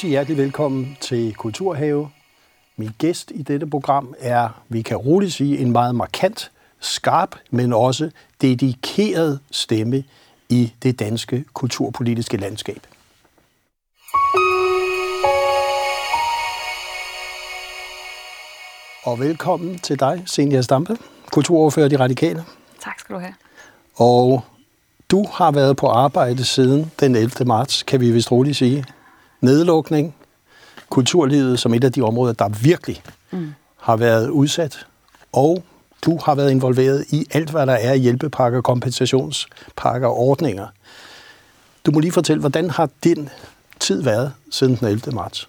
rigtig hjertelig velkommen til Kulturhave. Min gæst i dette program er, vi kan roligt sige, en meget markant, skarp, men også dedikeret stemme i det danske kulturpolitiske landskab. Og velkommen til dig, Senja Stampe, kulturordfører De Radikale. Tak skal du have. Og du har været på arbejde siden den 11. marts, kan vi vist roligt sige. Nedlukning, kulturlivet som et af de områder, der virkelig mm. har været udsat, og du har været involveret i alt, hvad der er hjælpepakker, kompensationspakker og ordninger. Du må lige fortælle, hvordan har din tid været siden den 11. marts?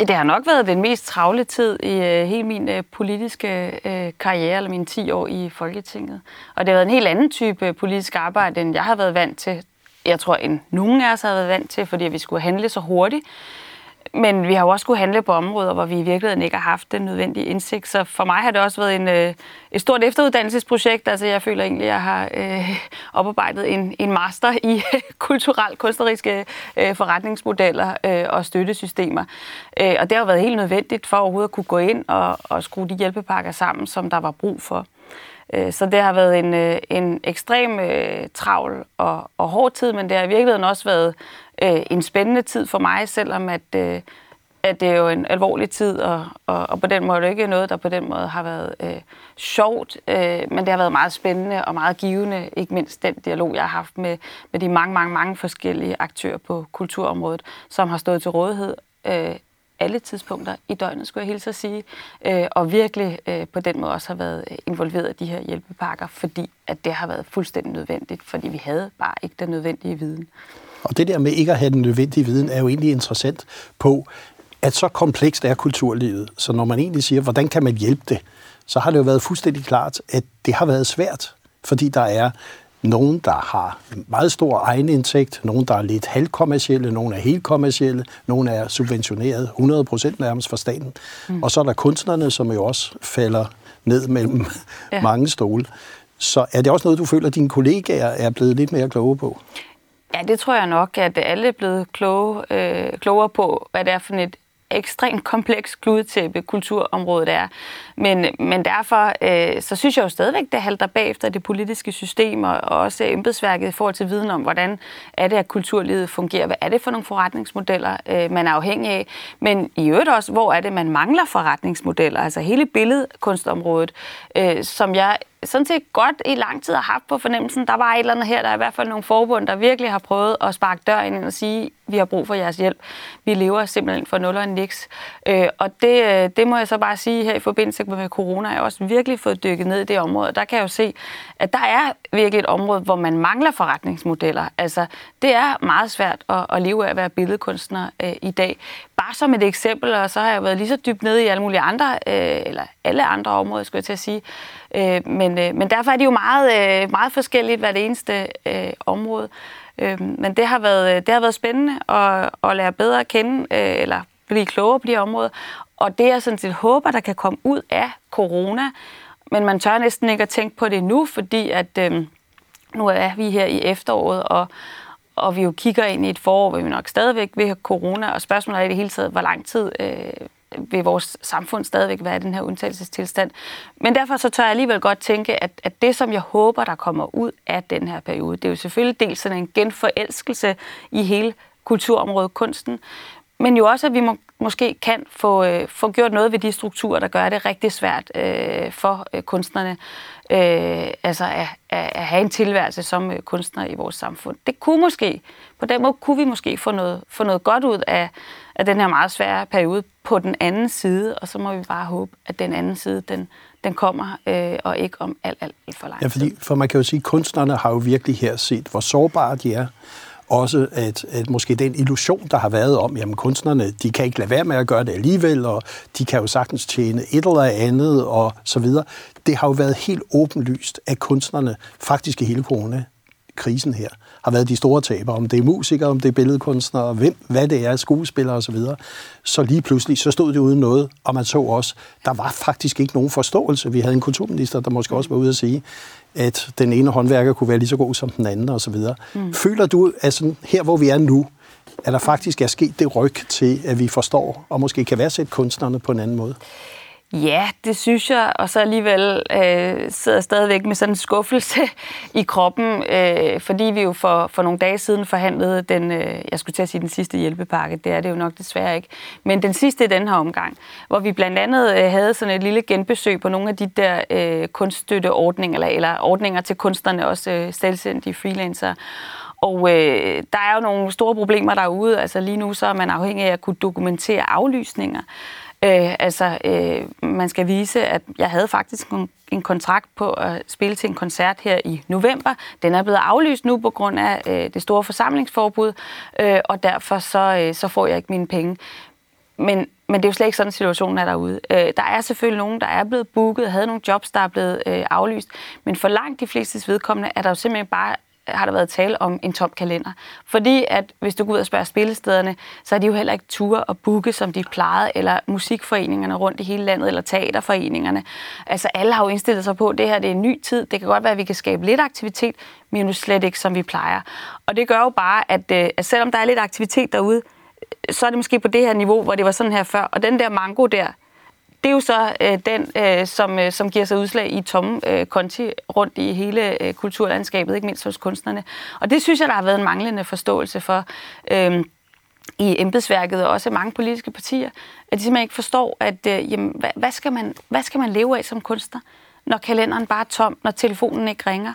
Det har nok været den mest travle tid i uh, hele min uh, politiske uh, karriere, eller mine 10 år i Folketinget. Og det har været en helt anden type politisk arbejde, end jeg har været vant til. Jeg tror, end nogen af os havde været vant til, fordi vi skulle handle så hurtigt. Men vi har jo også skulle handle på områder, hvor vi i virkeligheden ikke har haft den nødvendige indsigt. Så for mig har det også været en, øh, et stort efteruddannelsesprojekt. Altså jeg føler egentlig, at jeg har øh, oparbejdet en, en master i kulturelt kunstneriske øh, forretningsmodeller øh, og støttesystemer. Øh, og det har været helt nødvendigt for overhovedet at kunne gå ind og, og skrue de hjælpepakker sammen, som der var brug for. Øh, så det har været en, øh, en ekstrem øh, travl og, og hård tid, men det har i virkeligheden også været øh, en spændende tid for mig, selvom at, øh, at det er jo en alvorlig tid, og, og, og på den måde er det ikke noget, der på den måde har været øh, sjovt, øh, men det har været meget spændende og meget givende, ikke mindst den dialog, jeg har haft med, med de mange, mange, mange forskellige aktører på kulturområdet, som har stået til rådighed øh, alle tidspunkter i døgnet, skulle jeg hilse at sige, øh, og virkelig øh, på den måde også har været øh, involveret i de her hjælpepakker, fordi at det har været fuldstændig nødvendigt, fordi vi havde bare ikke den nødvendige viden. Og det der med ikke at have den nødvendige viden, er jo egentlig interessant på, at så komplekst er kulturlivet. Så når man egentlig siger, hvordan kan man hjælpe det, så har det jo været fuldstændig klart, at det har været svært, fordi der er nogen, der har meget stor egenindtægt, nogen, der er lidt halvkommercielle, nogen er helt kommercielle, nogen er subventioneret 100% nærmest fra staten. Mm. Og så er der kunstnerne, som jo også falder ned mellem ja. mange stole. Så er det også noget, du føler, at dine kollegaer er blevet lidt mere kloge på? Ja, det tror jeg nok, at alle er blevet kloge, øh, klogere på, hvad det er for et ekstremt kompleks kludetæppe kulturområdet er. Men, men derfor øh, så synes jeg jo stadigvæk, det halter bagefter det politiske system og, og også embedsværket i forhold til viden om, hvordan er det, at kulturlivet fungerer. Hvad er det for nogle forretningsmodeller, øh, man er afhængig af? Men i øvrigt også, hvor er det, man mangler forretningsmodeller? Altså hele billedkunstområdet, øh, som jeg sådan set godt i lang tid har haft på fornemmelsen. Der var et eller andet her, der er i hvert fald nogle forbund, der virkelig har prøvet at sparke døren ind og sige, vi har brug for jeres hjælp. Vi lever simpelthen for nul og niks. Øh, og det, øh, det må jeg så bare sige her i forbindelse med corona, jeg har også virkelig fået dykket ned i det område. Der kan jeg jo se, at der er virkelig et område, hvor man mangler forretningsmodeller. Altså, det er meget svært at, at leve af at være billedkunstner øh, i dag. Bare som et eksempel, og så har jeg været lige så dybt nede i alle mulige andre, øh, eller alle andre områder, skulle jeg til at sige. Øh, men, øh, men derfor er det jo meget, øh, meget forskelligt hver det eneste øh, område. Øh, men det har været, øh, det har været spændende at, at lære bedre at kende, øh, eller blive klogere på de områder. Og det jeg sådan set håber, der kan komme ud af corona, men man tør næsten ikke at tænke på det nu, fordi at øh, nu er vi her i efteråret, og, og vi jo kigger ind i et forår, hvor vi nok stadigvæk vil have corona, og spørgsmålet er i det hele taget, hvor lang tid øh, vil vores samfund stadigvæk være i den her undtagelsestilstand. Men derfor så tør jeg alligevel godt tænke, at, at det, som jeg håber, der kommer ud af den her periode, det er jo selvfølgelig dels sådan en genforelskelse i hele kulturområdet, kunsten, men jo også, at vi må, måske kan få, øh, få gjort noget ved de strukturer, der gør det rigtig svært øh, for øh, kunstnerne øh, altså at, at, at have en tilværelse som øh, kunstner i vores samfund. Det kunne måske, på den måde kunne vi måske få noget, få noget godt ud af, af den her meget svære periode på den anden side, og så må vi bare håbe, at den anden side, den, den kommer, øh, og ikke om alt, alt, alt for lang tid. Ja, fordi, for man kan jo sige, at kunstnerne har jo virkelig her set, hvor sårbare de er, også at, at måske den illusion, der har været om, jamen kunstnerne, de kan ikke lade være med at gøre det alligevel, og de kan jo sagtens tjene et eller andet, og så videre. Det har jo været helt åbenlyst, at kunstnerne faktisk i hele corona-krisen her har været de store tabere, om det er musikere, om det er billedkunstnere, hvem, hvad det er, skuespillere osv. Så, så lige pludselig, så stod det uden noget, og man så også, der var faktisk ikke nogen forståelse. Vi havde en kulturminister, der måske også var ude at sige, at den ene håndværker kunne være lige så god som den anden osv. Mm. Føler du, at sådan, her hvor vi er nu, at der faktisk er sket det ryg til, at vi forstår og måske kan værdsætte kunstnerne på en anden måde? Ja, det synes jeg, og så alligevel øh, sidder jeg stadigvæk med sådan en skuffelse i kroppen, øh, fordi vi jo for, for nogle dage siden forhandlede den, øh, jeg skulle til at sige den sidste hjælpepakke, det er det jo nok desværre ikke, men den sidste i den her omgang, hvor vi blandt andet øh, havde sådan et lille genbesøg på nogle af de der øh, kunststøtteordninger, eller, eller ordninger til kunstnerne, også øh, selvstændige freelancer, og øh, der er jo nogle store problemer derude. Altså lige nu så er man afhængig af at kunne dokumentere aflysninger. Øh, altså, øh, man skal vise, at jeg havde faktisk en, en kontrakt på at spille til en koncert her i november. Den er blevet aflyst nu på grund af øh, det store forsamlingsforbud, øh, og derfor så, øh, så får jeg ikke mine penge. Men, men det er jo slet ikke sådan, situationen er derude. Øh, der er selvfølgelig nogen, der er blevet booket, havde nogle jobs, der er blevet øh, aflyst, men for langt de flestes vedkommende er der jo simpelthen bare har der været tale om en tom kalender. Fordi at hvis du går ud og spørger spillestederne, så er de jo heller ikke ture og booke, som de plejede, eller musikforeningerne rundt i hele landet, eller teaterforeningerne. Altså alle har jo indstillet sig på, at det her det er en ny tid. Det kan godt være, at vi kan skabe lidt aktivitet, men nu slet ikke, som vi plejer. Og det gør jo bare, at, øh, at selvom der er lidt aktivitet derude, så er det måske på det her niveau, hvor det var sådan her før. Og den der mango der, det er jo så øh, den, øh, som, øh, som giver sig udslag i tomme øh, konti rundt i hele øh, kulturlandskabet, ikke mindst hos kunstnerne. Og det synes jeg, der har været en manglende forståelse for øh, i embedsværket og også mange politiske partier, at de simpelthen ikke forstår, at øh, jamen, hvad, hvad, skal man, hvad skal man leve af som kunstner, når kalenderen bare er tom, når telefonen ikke ringer.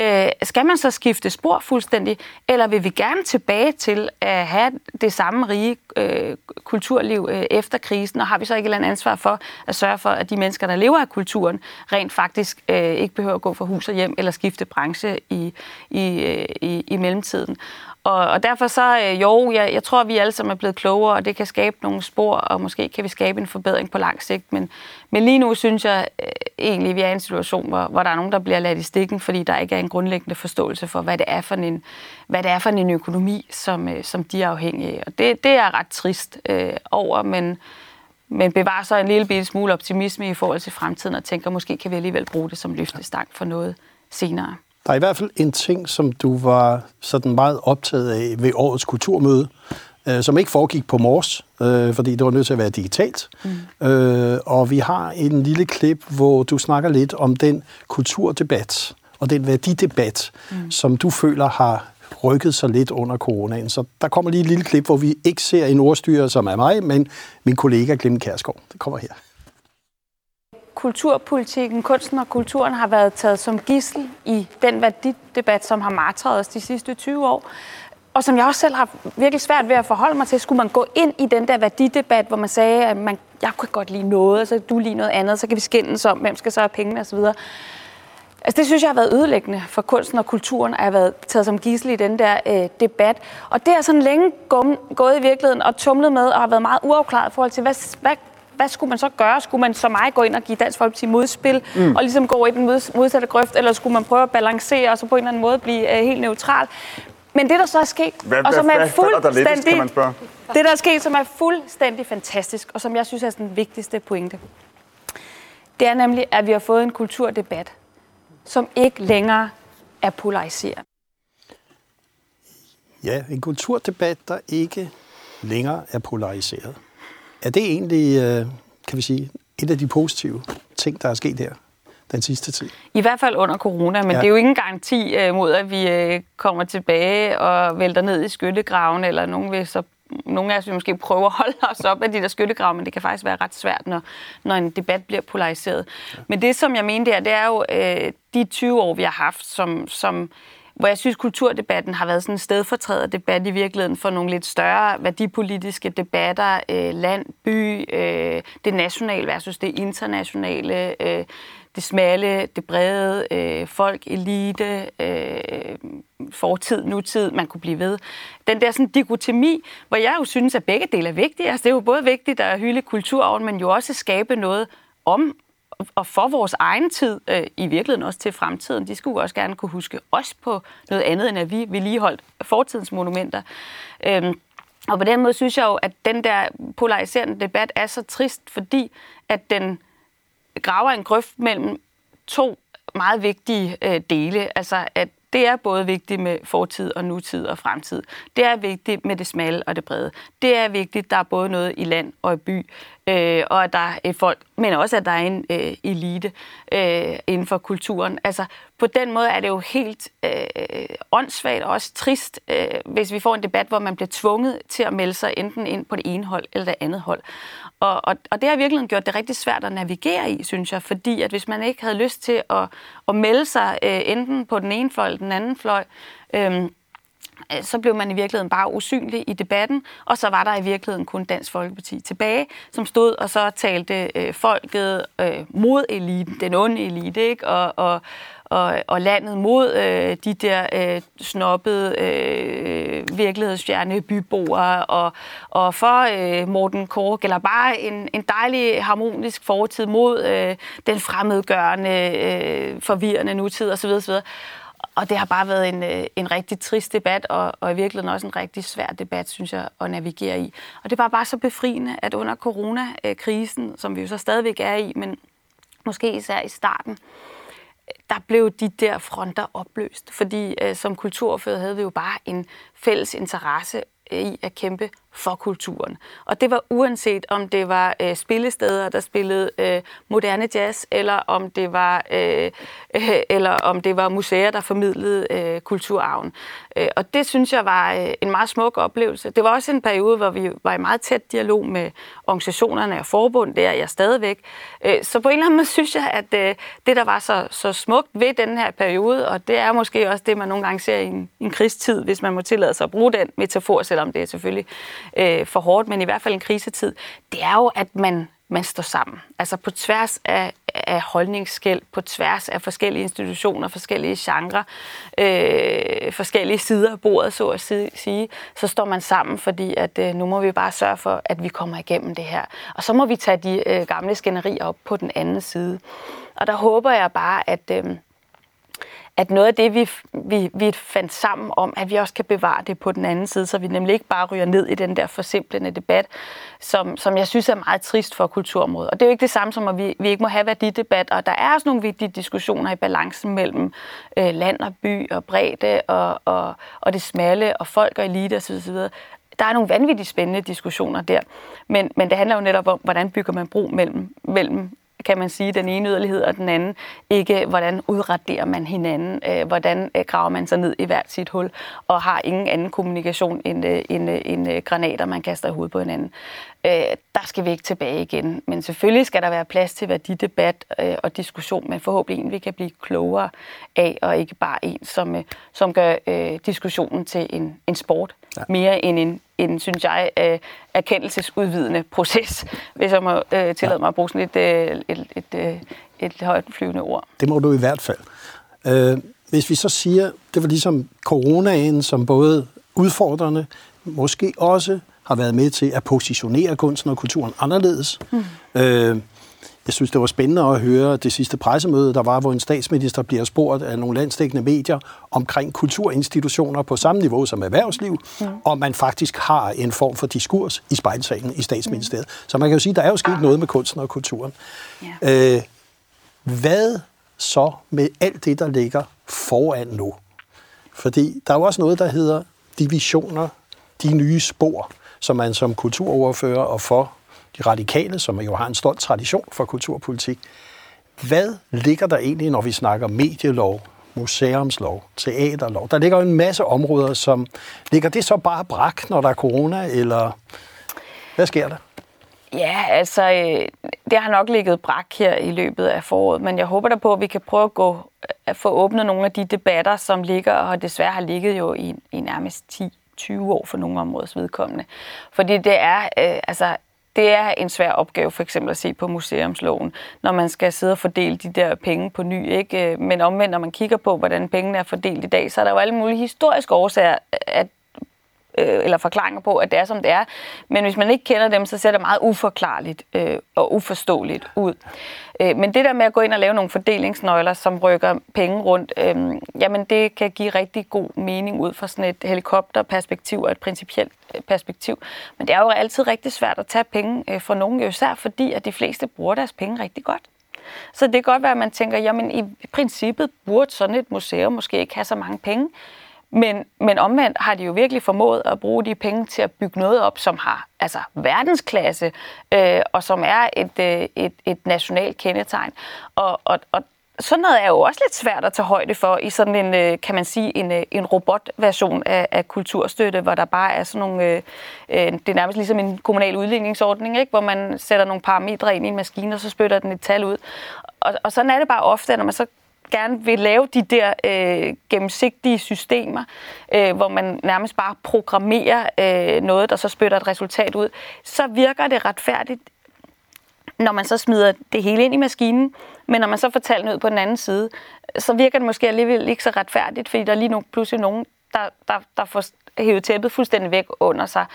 Øh, skal man så skifte spor fuldstændig, eller vil vi gerne tilbage til at have det samme rige øh, kulturliv øh, efter krisen, og har vi så ikke et eller andet ansvar for at sørge for, at de mennesker, der lever af kulturen, rent faktisk øh, ikke behøver at gå fra hus og hjem eller skifte branche i, i, øh, i, i mellemtiden. Og, og derfor så, øh, jo, jeg, jeg tror, vi alle sammen er blevet klogere, og det kan skabe nogle spor, og måske kan vi skabe en forbedring på lang sigt. Men, men lige nu synes jeg øh, egentlig, at vi er i en situation, hvor, hvor der er nogen, der bliver ladt i stikken, fordi der ikke er en grundlæggende forståelse for, hvad det er for en, hvad det er for en økonomi, som, øh, som de er afhængige af. Og det, det er ret trist øh, over, men, men bevarer så en lille bitte smule optimisme i forhold til fremtiden, og tænker, måske kan vi alligevel bruge det som løftestang for noget senere. Der er i hvert fald en ting, som du var sådan meget optaget af ved årets kulturmøde, øh, som ikke foregik på mors, øh, fordi det var nødt til at være digitalt. Mm. Øh, og vi har en lille klip, hvor du snakker lidt om den kulturdebat og den værdidebat, mm. som du føler har rykket sig lidt under coronaen. Så der kommer lige et lille klip, hvor vi ikke ser en ordstyrer, som er mig, men min kollega Glenn Kærsgaard. Det kommer her kulturpolitikken, kunsten og kulturen har været taget som gissel i den værdidebat, som har martret os de sidste 20 år. Og som jeg også selv har virkelig svært ved at forholde mig til, skulle man gå ind i den der værdidebat, hvor man sagde, at man, jeg kunne godt lide noget, og så du lige noget andet, så kan vi skændes om, hvem skal så have pengene osv. Altså det synes jeg har været ødelæggende for kunsten og kulturen, at have været taget som gissel i den der øh, debat. Og det er sådan længe gået i virkeligheden og tumlet med, og har været meget uafklaret i forhold til, hvad, hvad hvad skulle man så gøre? Skulle man som mig gå ind og give Dansk Folkeparti modspil, mm. og ligesom gå i den modsatte grøft, eller skulle man prøve at balancere, og så på en eller anden måde blive uh, helt neutral? Men det, der så er sket, hvad, og som hvad, er fuldstændig, der kan man spørge? det, der er sket, som er fuldstændig fantastisk, og som jeg synes er den vigtigste pointe, det er nemlig, at vi har fået en kulturdebat, som ikke længere er polariseret. Ja, en kulturdebat, der ikke længere er polariseret. Er det egentlig, øh, kan vi sige, et af de positive ting, der er sket her den sidste tid? I hvert fald under corona, men ja. det er jo ingen garanti øh, mod, at vi øh, kommer tilbage og vælter ned i skyttegraven, eller nogen vil så nogle af os vil måske prøve at holde os op af de der skyttegrave, men det kan faktisk være ret svært, når, når en debat bliver polariseret. Ja. Men det, som jeg mener, det er, det er jo øh, de 20 år, vi har haft, som, som hvor jeg synes, kulturdebatten har været sådan en stedfortræder debat i virkeligheden for nogle lidt større værdipolitiske debatter, øh, land, by, øh, det nationale versus det internationale, øh, det smalle, det brede, øh, folk, elite, øh, fortid, nutid, man kunne blive ved. Den der sådan dikotomi, hvor jeg jo synes, at begge dele er vigtige. Altså, det er jo både vigtigt at hylde kulturarven, men jo også at skabe noget om og for vores egen tid, øh, i virkeligheden også til fremtiden, de skulle også gerne kunne huske os på noget andet, end at vi vedligeholdt fortidens monumenter. Øhm, og på den måde synes jeg jo, at den der polariserende debat er så trist, fordi at den graver en grøft mellem to meget vigtige øh, dele. Altså, at Det er både vigtigt med fortid og nutid og fremtid. Det er vigtigt med det smalle og det brede. Det er vigtigt, der er både noget i land og i by, øh, og at der er folk, men også at der er en øh, elite øh, inden for kulturen. Altså, på den måde er det jo helt øh, åndssvagt og også trist, øh, hvis vi får en debat, hvor man bliver tvunget til at melde sig enten ind på det ene hold eller det andet hold. Og, og, og det har virkelig gjort det rigtig svært at navigere i, synes jeg, fordi at hvis man ikke havde lyst til at, at melde sig øh, enten på den ene fløj eller den anden fløj, øh, Øh, så blev man i virkeligheden bare usynlig i debatten, og så var der i virkeligheden kun Dansk Folkeparti tilbage, som stod og så talte øh, folket øh, mod eliten, den onde elite, ikke? Og, og, og, og landet mod øh, de der øh, snobbede, øh, virkelighedsfjerne byboere, og, og for øh, Morten Kork, eller bare en, en dejlig harmonisk fortid mod øh, den fremmedgørende, øh, forvirrende nutid osv. osv. Og det har bare været en, øh, en rigtig trist debat, og, og i virkeligheden også en rigtig svær debat, synes jeg, at navigere i. Og det var bare så befriende, at under coronakrisen, som vi jo så stadigvæk er i, men måske især i starten, der blev de der fronter opløst. Fordi øh, som kulturfører havde vi jo bare en fælles interesse i at kæmpe for kulturen. Og det var uanset om det var øh, spillesteder, der spillede øh, moderne jazz, eller om det var øh, øh, eller om det var museer, der formidlede øh, kulturarven. Øh, og det synes jeg var øh, en meget smuk oplevelse. Det var også en periode, hvor vi var i meget tæt dialog med organisationerne og forbund, der er jeg stadigvæk. Øh, så på en eller anden måde synes jeg, at øh, det, der var så, så smukt ved den her periode, og det er måske også det, man nogle gange ser i en, en krigstid, hvis man må tillade sig at bruge den metafor, selvom det er selvfølgelig øh, for hårdt, men i hvert fald en krisetid, det er jo, at man, man står sammen. Altså på tværs af, af holdningsskæld, på tværs af forskellige institutioner, forskellige genrer, øh, forskellige sider af bordet, så at sige, så står man sammen, fordi at øh, nu må vi bare sørge for, at vi kommer igennem det her. Og så må vi tage de øh, gamle skænderier op på den anden side. Og der håber jeg bare, at... Øh, at noget af det, vi, vi, vi fandt sammen om, at vi også kan bevare det på den anden side, så vi nemlig ikke bare ryger ned i den der forsimplende debat, som, som jeg synes er meget trist for kulturområdet. Og det er jo ikke det samme som, at vi, vi ikke må have værdidebat, og der er også nogle vigtige diskussioner i balancen mellem øh, land og by og bredde og, og, og det smalle og folk og elite osv. Der er nogle vanvittigt spændende diskussioner der, men, men det handler jo netop om, hvordan bygger man bro mellem, mellem kan man sige, den ene yderlighed og den anden. Ikke hvordan udraderer man hinanden, øh, hvordan øh, graver man sig ned i hvert sit hul, og har ingen anden kommunikation end, øh, end, øh, end øh, granater, man kaster i hovedet på hinanden. Øh, der skal vi ikke tilbage igen. Men selvfølgelig skal der være plads til værdidebat øh, og diskussion, men forhåbentlig en, vi kan blive klogere af, og ikke bare en, som, øh, som gør øh, diskussionen til en, en sport, ja. mere end en, en, synes jeg, øh, erkendelsesudvidende proces, hvis jeg må øh, tillade mig at bruge sådan et, øh, et, et, et, øh, et højt flyvende ord. Det må du i hvert fald. Øh, hvis vi så siger, det var ligesom coronaen, som både udfordrende, måske også har været med til at positionere kunsten og kulturen anderledes. Mm. Øh, jeg synes, det var spændende at høre det sidste pressemøde, der var, hvor en statsminister bliver spurgt af nogle landstækkende medier omkring kulturinstitutioner på samme niveau som erhvervsliv, mm. og man faktisk har en form for diskurs i spejlsalen i statsministeriet. Mm. Så man kan jo sige, der er jo sket noget med kunsten og kulturen. Yeah. Øh, hvad så med alt det, der ligger foran nu? Fordi der er jo også noget, der hedder divisioner, de nye spor, som man som kulturoverfører og for de radikale, som jo har en stolt tradition for kulturpolitik. Hvad ligger der egentlig, når vi snakker medielov, museumslov, teaterlov? Der ligger jo en masse områder, som... Ligger det så bare brak, når der er corona, eller hvad sker der? Ja, altså, øh, det har nok ligget brak her i løbet af foråret, men jeg håber da på, at vi kan prøve at, gå, at få åbnet nogle af de debatter, som ligger, og desværre har ligget jo i, i nærmest 10 20 år for nogle områders vedkommende. Fordi det er, øh, altså, det er en svær opgave for eksempel at se på museumsloven, når man skal sidde og fordele de der penge på ny. Ikke? Øh, men omvendt, når man kigger på, hvordan pengene er fordelt i dag, så er der jo alle mulige historiske årsager, at øh, eller forklaringer på, at det er, som det er. Men hvis man ikke kender dem, så ser det meget uforklarligt øh, og uforståeligt ud. Øh, men det der med at gå ind og lave nogle fordelingsnøgler, som rykker penge rundt, øh, jamen det kan give rigtig god mening ud fra sådan et helikopterperspektiv og et principielt øh, perspektiv. Men det er jo altid rigtig svært at tage penge øh, fra nogen, især fordi at de fleste bruger deres penge rigtig godt. Så det kan godt være, at man tænker, jamen i princippet burde sådan et museum måske ikke have så mange penge. Men, men omvendt har de jo virkelig formået at bruge de penge til at bygge noget op, som har altså verdensklasse, øh, og som er et, øh, et, et nationalt kendetegn. Og, og, og sådan noget er jo også lidt svært at tage højde for i sådan en, øh, kan man sige, en, øh, en robotversion af, af kulturstøtte, hvor der bare er sådan nogle, øh, øh det er nærmest ligesom en kommunal udligningsordning, ikke? hvor man sætter nogle parametre ind i en maskine, og så spytter den et tal ud. Og, og sådan er det bare ofte, når man så gerne vil lave de der øh, gennemsigtige systemer, øh, hvor man nærmest bare programmerer øh, noget, der så spytter et resultat ud, så virker det retfærdigt, når man så smider det hele ind i maskinen, men når man så får tallene ud på den anden side, så virker det måske alligevel ikke så retfærdigt, fordi der er lige nu pludselig nogen, der, der, der får hævet tæppet fuldstændig væk under sig,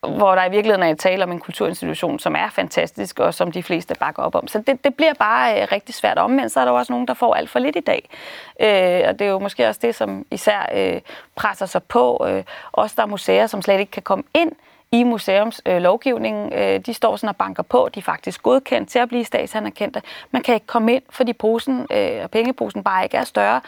hvor der i virkeligheden er tale om en kulturinstitution, som er fantastisk, og som de fleste bakker op om. Så det, det bliver bare øh, rigtig svært. Omvendt så er der også nogen, der får alt for lidt i dag. Øh, og det er jo måske også det, som især øh, presser sig på. Øh, også der er museer, som slet ikke kan komme ind i museumslovgivningen. Øh, de står sådan og banker på. De er faktisk godkendt til at blive statsanerkendte. Man kan ikke komme ind, fordi posen øh, og pengeposen bare ikke er større.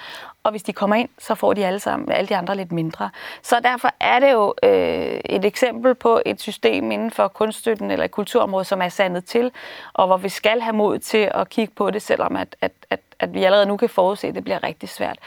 Og hvis de kommer ind, så får de alle sammen, alle de andre lidt mindre. Så derfor er det jo øh, et eksempel på et system inden for kunststøtten eller kulturområdet, som er sandet til, og hvor vi skal have mod til at kigge på det, selvom at, at, at, at vi allerede nu kan forudse, at det bliver rigtig svært.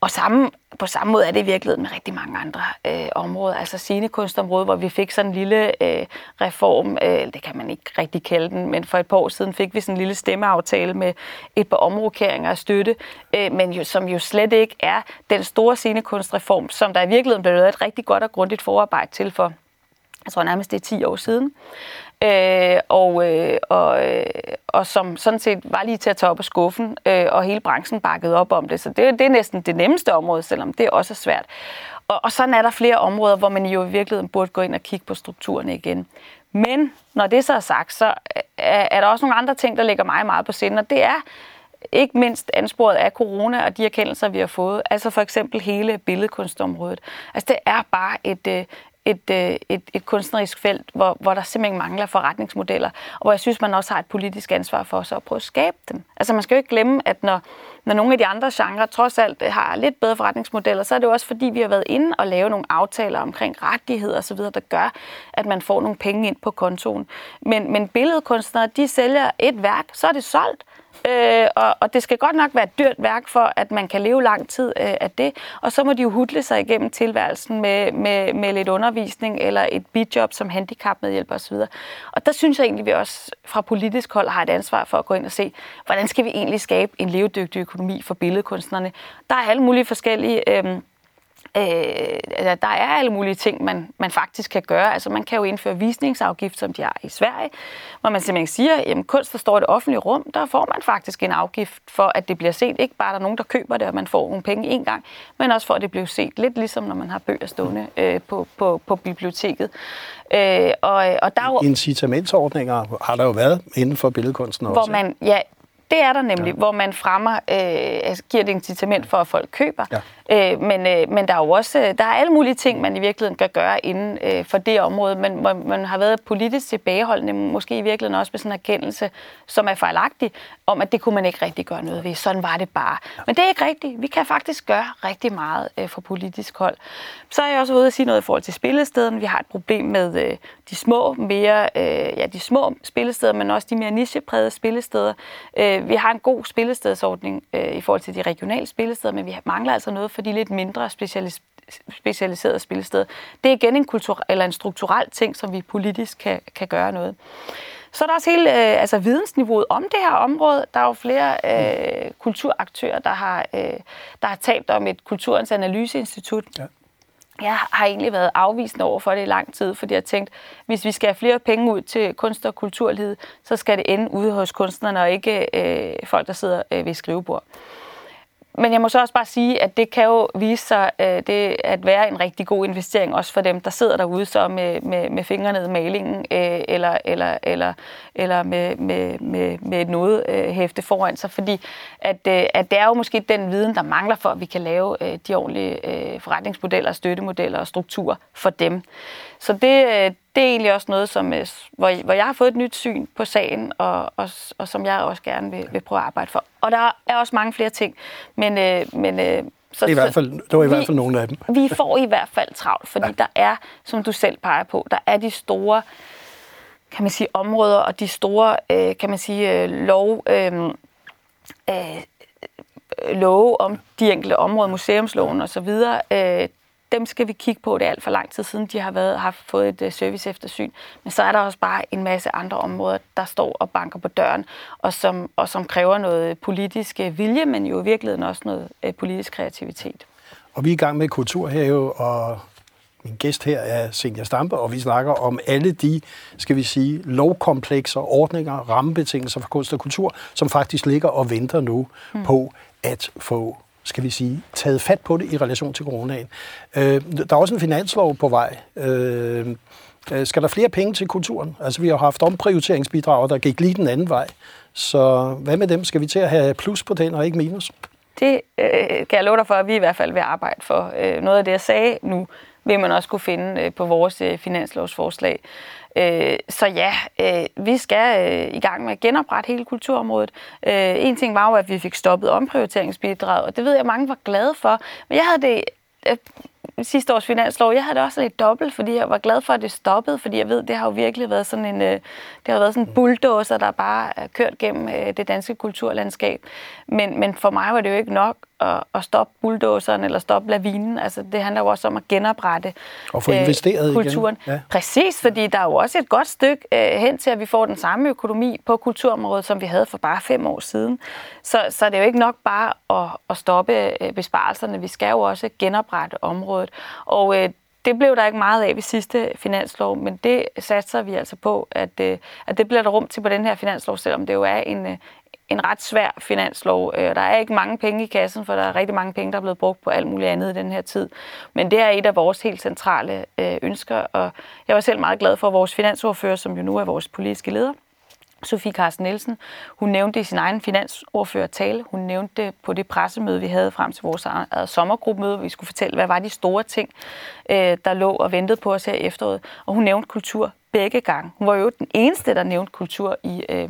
Og samme, på samme måde er det i virkeligheden med rigtig mange andre øh, områder. Altså scenekunstområdet, hvor vi fik sådan en lille øh, reform, øh, det kan man ikke rigtig kalde den, men for et par år siden fik vi sådan en lille stemmeaftale med et par omrokeringer af støtte, øh, men jo, som jo slet ikke er den store scenekunstreform, som der i virkeligheden blev lavet et rigtig godt og grundigt forarbejde til for, jeg tror nærmest det er 10 år siden øh, og, øh, og, øh, og som sådan set var lige til at tage op af skuffen, øh, og hele branchen bakkede op om det. Så det, det er næsten det nemmeste område, selvom det også er svært. Og, og sådan er der flere områder, hvor man jo i virkeligheden burde gå ind og kigge på strukturerne igen. Men når det så er sagt, så er, er der også nogle andre ting, der ligger mig meget på sinde, og det er ikke mindst ansporet af corona og de erkendelser, vi har fået. Altså for eksempel hele billedkunstområdet. Altså det er bare et, øh, et, øh, et, et kunstnerisk felt, hvor, hvor der simpelthen mangler forretningsmodeller, og hvor jeg synes, man også har et politisk ansvar for så at prøve at skabe dem. Altså man skal jo ikke glemme, at når, når nogle af de andre genrer trods alt har lidt bedre forretningsmodeller, så er det jo også fordi, vi har været inde og lave nogle aftaler omkring rettigheder osv., der gør, at man får nogle penge ind på kontoen. Men, men billedkunstnere, de sælger et værk, så er det solgt. Øh, og, og det skal godt nok være et dyrt værk for, at man kan leve lang tid øh, af det. Og så må de jo hudle sig igennem tilværelsen med, med, med lidt undervisning eller et bidjob som handicapmedhjælper osv. Og der synes jeg egentlig, at vi også fra politisk hold har et ansvar for at gå ind og se, hvordan skal vi egentlig skabe en levedygtig økonomi for billedkunstnerne. Der er alle mulige forskellige... Øh, Øh, der er alle mulige ting, man, man faktisk kan gøre. Altså man kan jo indføre visningsafgift, som de har i Sverige, hvor man simpelthen siger, at kunst forstår det offentlige rum, der får man faktisk en afgift for, at det bliver set. Ikke bare der er nogen, der køber det, og man får nogle penge en gang, men også for, at det bliver set. Lidt ligesom når man har bøger stående øh, på, på, på biblioteket. Øh, og, og der er jo, Incitamentsordninger har der jo været inden for billedkunsten også. Hvor man, ja, det er der nemlig, ja. hvor man fremmer, øh, altså giver et incitament for, at folk køber. Ja. Øh, men, øh, men der er jo også øh, der er alle mulige ting, man i virkeligheden kan gøre inden øh, for det område, men man, man har været politisk tilbageholdende, måske i virkeligheden også med sådan en erkendelse, som er fejlagtig, om at det kunne man ikke rigtig gøre noget ved. Sådan var det bare. Men det er ikke rigtigt. Vi kan faktisk gøre rigtig meget øh, fra politisk hold. Så er jeg også ude at sige noget i forhold til spillesteden. Vi har et problem med øh, de små, mere, øh, ja, de små spillesteder, men også de mere nicheprægede spillesteder. Øh, vi har en god spillestedsordning øh, i forhold til de regionale spillesteder, men vi mangler altså noget for de lidt mindre specialis specialiserede spillesteder. Det er igen en, kultur eller en strukturel ting, som vi politisk kan, kan gøre noget. Så er der også hele øh, altså vidensniveauet om det her område. Der er jo flere øh, kulturaktører, der har, øh, der har talt om et kulturens analyseinstitut. Ja. Jeg har egentlig været afvisende over for det i lang tid, fordi jeg tænkt, hvis vi skal have flere penge ud til kunst- og kulturlivet, så skal det ende ude hos kunstnerne og ikke øh, folk, der sidder øh, ved skrivebord. Men jeg må så også bare sige, at det kan jo vise sig øh, det at være en rigtig god investering, også for dem, der sidder derude så med, med, med fingrene i malingen, øh, eller, eller, eller, eller med, med, med, med et noget øh, hæfte foran sig, fordi at, øh, at det er jo måske den viden, der mangler for, at vi kan lave øh, de ordentlige øh, forretningsmodeller, støttemodeller og strukturer for dem. Så det, øh, det er egentlig også noget, som, øh, hvor, hvor jeg har fået et nyt syn på sagen, og, og, og som jeg også gerne vil, vil prøve at arbejde for. Og der er også mange flere ting, men, øh, men øh, så, det, i hvert fald, det var i vi, hvert fald nogle af dem. Vi får i hvert fald travlt, fordi ja. der er, som du selv peger på, der er de store kan man sige, områder og de store, øh, kan man sige, øh, lov, øh, øh, love om de enkelte områder, museumsloven osv., øh, dem skal vi kigge på. Det er alt for lang tid siden, de har været, har fået et uh, service eftersyn. Men så er der også bare en masse andre områder, der står og banker på døren, og som, og som kræver noget politisk øh, vilje, men jo i virkeligheden også noget uh, politisk kreativitet. Og vi er i gang med Kulturhave, og min gæst her er Senja Stampe, og vi snakker om alle de, skal vi sige, lovkomplekser, ordninger, rammebetingelser for kunst og kultur, som faktisk ligger og venter nu hmm. på at få skal vi sige, taget fat på det i relation til coronaen. Øh, der er også en finanslov på vej. Øh, øh skal der flere penge til kulturen? Altså, vi har haft omprioriteringsbidrag, der gik lige den anden vej. Så hvad med dem? Skal vi til at have plus på den og ikke minus? Det øh, kan jeg love dig for, at vi i hvert fald vil arbejde for. Øh, noget af det, jeg sagde nu, vil man også kunne finde øh, på vores øh, finanslovsforslag. Øh, så ja, øh, vi skal øh, i gang med at genoprette hele kulturområdet. Øh, en ting var jo, at vi fik stoppet omprioriteringsbidraget, og det ved jeg, mange var glade for. Men jeg havde det øh, sidste års finanslov, jeg havde det også lidt dobbelt, fordi jeg var glad for, at det stoppede, fordi jeg ved, det har jo virkelig været sådan en, øh, det har været sådan en bulldozer, der bare er kørt gennem øh, det danske kulturlandskab. Men, men for mig var det jo ikke nok at, at stoppe bulldozeren eller stoppe lavinen. Altså, det handler jo også om at genoprette og få investeret øh, kulturen. Igen. Ja. Præcis, fordi der er jo også et godt stykke øh, hen til, at vi får den samme økonomi på kulturområdet, som vi havde for bare fem år siden. Så, så det er jo ikke nok bare at, at stoppe øh, besparelserne. Vi skal jo også genoprette området. Og øh, det blev der ikke meget af ved sidste finanslov, men det satser vi altså på, at, øh, at det bliver der rum til på den her finanslov, selvom det jo er en, øh, en ret svær finanslov. Øh, der er ikke mange penge i kassen, for der er rigtig mange penge, der er blevet brugt på alt muligt andet i den her tid. Men det er et af vores helt centrale øh, ønsker, og jeg var selv meget glad for vores finansordfører, som jo nu er vores politiske leder, Sofie Carsten Nielsen, hun nævnte i sin egen finansordførertale, hun nævnte det på det pressemøde, vi havde frem til vores sommergruppemøde, hvor vi skulle fortælle, hvad var de store ting, øh, der lå og ventede på os her i efteråret. Og hun nævnte kultur begge gange. Hun var jo den eneste, der nævnte kultur i, øh,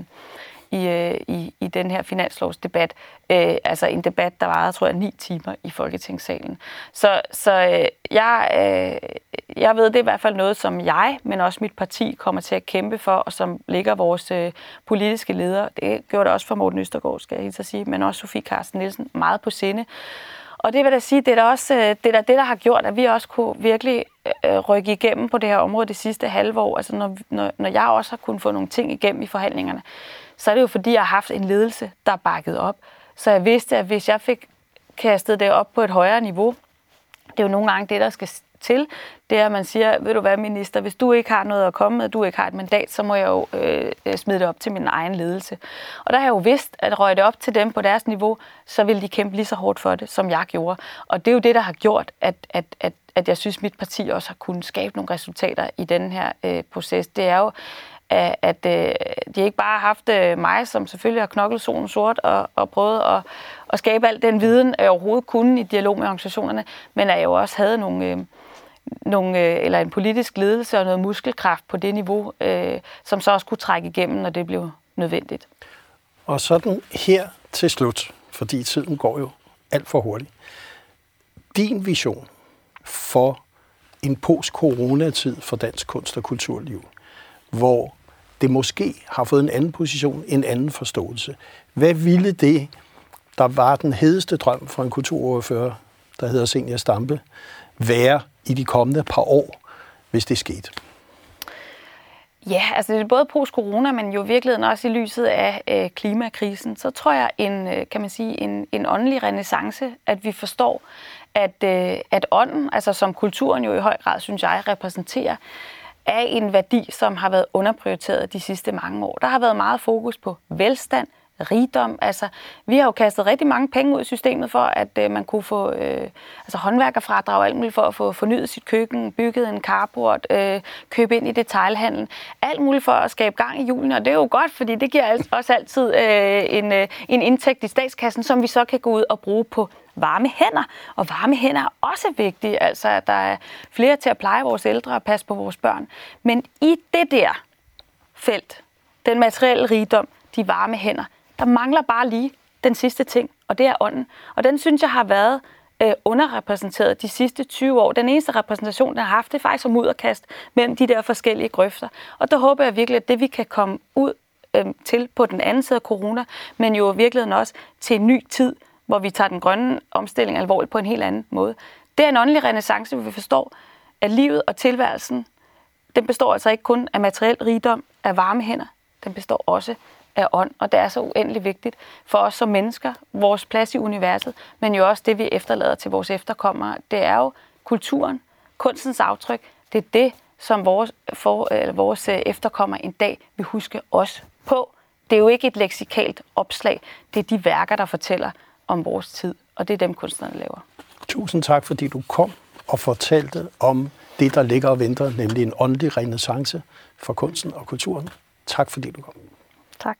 i, øh, i, i den her finanslovsdebat. Øh, altså en debat, der varede, tror jeg, ni timer i Folketingssalen. Så, så øh, jeg, øh, jeg ved, det er i hvert fald noget, som jeg, men også mit parti, kommer til at kæmpe for, og som ligger vores øh, politiske leder. Det gjorde det også for Morten Østergaard, skal jeg helt sige, men også Sofie Carsten Nielsen, meget på sinde. Og det vil da sige, det er da også øh, det, er det, der har gjort, at vi også kunne virkelig øh, rykke igennem på det her område det sidste halve år. Altså når, når, når jeg også har kunnet få nogle ting igennem i forhandlingerne, så er det jo fordi, jeg har haft en ledelse, der er bakket op. Så jeg vidste, at hvis jeg fik kastet det op på et højere niveau, det er jo nogle gange det, der skal til, det er, at man siger, ved du hvad, minister, hvis du ikke har noget at komme med, du ikke har et mandat, så må jeg jo øh, smide det op til min egen ledelse. Og der har jeg jo vidst, at røg det op til dem på deres niveau, så vil de kæmpe lige så hårdt for det, som jeg gjorde. Og det er jo det, der har gjort, at, at, at, at jeg synes, mit parti også har kunnet skabe nogle resultater i den her øh, proces. Det er jo, at, at øh, de ikke bare har haft øh, mig, som selvfølgelig har knoklet solen sort og, og prøvet at, at skabe al den viden, jeg overhovedet kunne i dialog med organisationerne, men at jeg jo også havde nogle, øh, nogle øh, eller en politisk ledelse og noget muskelkraft på det niveau, øh, som så også kunne trække igennem, når det blev nødvendigt. Og sådan her til slut, fordi tiden går jo alt for hurtigt. Din vision for en post-coronatid for dansk kunst- og kulturliv, hvor det måske har fået en anden position, en anden forståelse. Hvad ville det, der var den hedeste drøm for en kulturoverfører, der hedder Senior Stampe, være i de kommende par år, hvis det skete? Ja, altså det er både post-corona, men jo i virkeligheden også i lyset af øh, klimakrisen, så tror jeg, en, øh, kan man sige, en, en åndelig renaissance, at vi forstår, at, øh, at ånden, altså som kulturen jo i høj grad, synes jeg, repræsenterer, er en værdi, som har været underprioriteret de sidste mange år. Der har været meget fokus på velstand, rigdom. Altså, vi har jo kastet rigtig mange penge ud i systemet for, at øh, man kunne få øh, altså håndværkerfradrag og alt muligt for at få fornyet sit køkken, bygget en carport, øh, købe ind i detailhandlen. Alt muligt for at skabe gang i julen, og det er jo godt, fordi det giver også altid øh, en, øh, en indtægt i statskassen, som vi så kan gå ud og bruge på varme hænder. Og varme hænder er også vigtige, altså at der er flere til at pleje vores ældre og passe på vores børn. Men i det der felt, den materielle rigdom, de varme hænder, der mangler bare lige den sidste ting, og det er ånden. Og den synes jeg har været øh, underrepræsenteret de sidste 20 år. Den eneste repræsentation, den har haft, det er faktisk som mudderkast mellem de der forskellige grøfter. Og der håber jeg virkelig, at det vi kan komme ud øh, til på den anden side af corona, men jo i virkeligheden også til en ny tid, hvor vi tager den grønne omstilling alvorligt på en helt anden måde. Det er en åndelig renaissance, hvor vi forstår, at livet og tilværelsen, den består altså ikke kun af materiel rigdom, af varme hænder, den består også af ånd, og det er så uendelig vigtigt for os som mennesker, vores plads i universet, men jo også det, vi efterlader til vores efterkommere. Det er jo kulturen, kunstens aftryk, det er det, som vores, for, eller vores øh, efterkommere en dag vil huske os på. Det er jo ikke et leksikalt opslag, det er de værker, der fortæller om vores tid, og det er dem, kunstnerne laver. Tusind tak, fordi du kom og fortalte om det, der ligger og venter, nemlig en åndelig renaissance for kunsten og kulturen. Tak fordi du kom. Tak.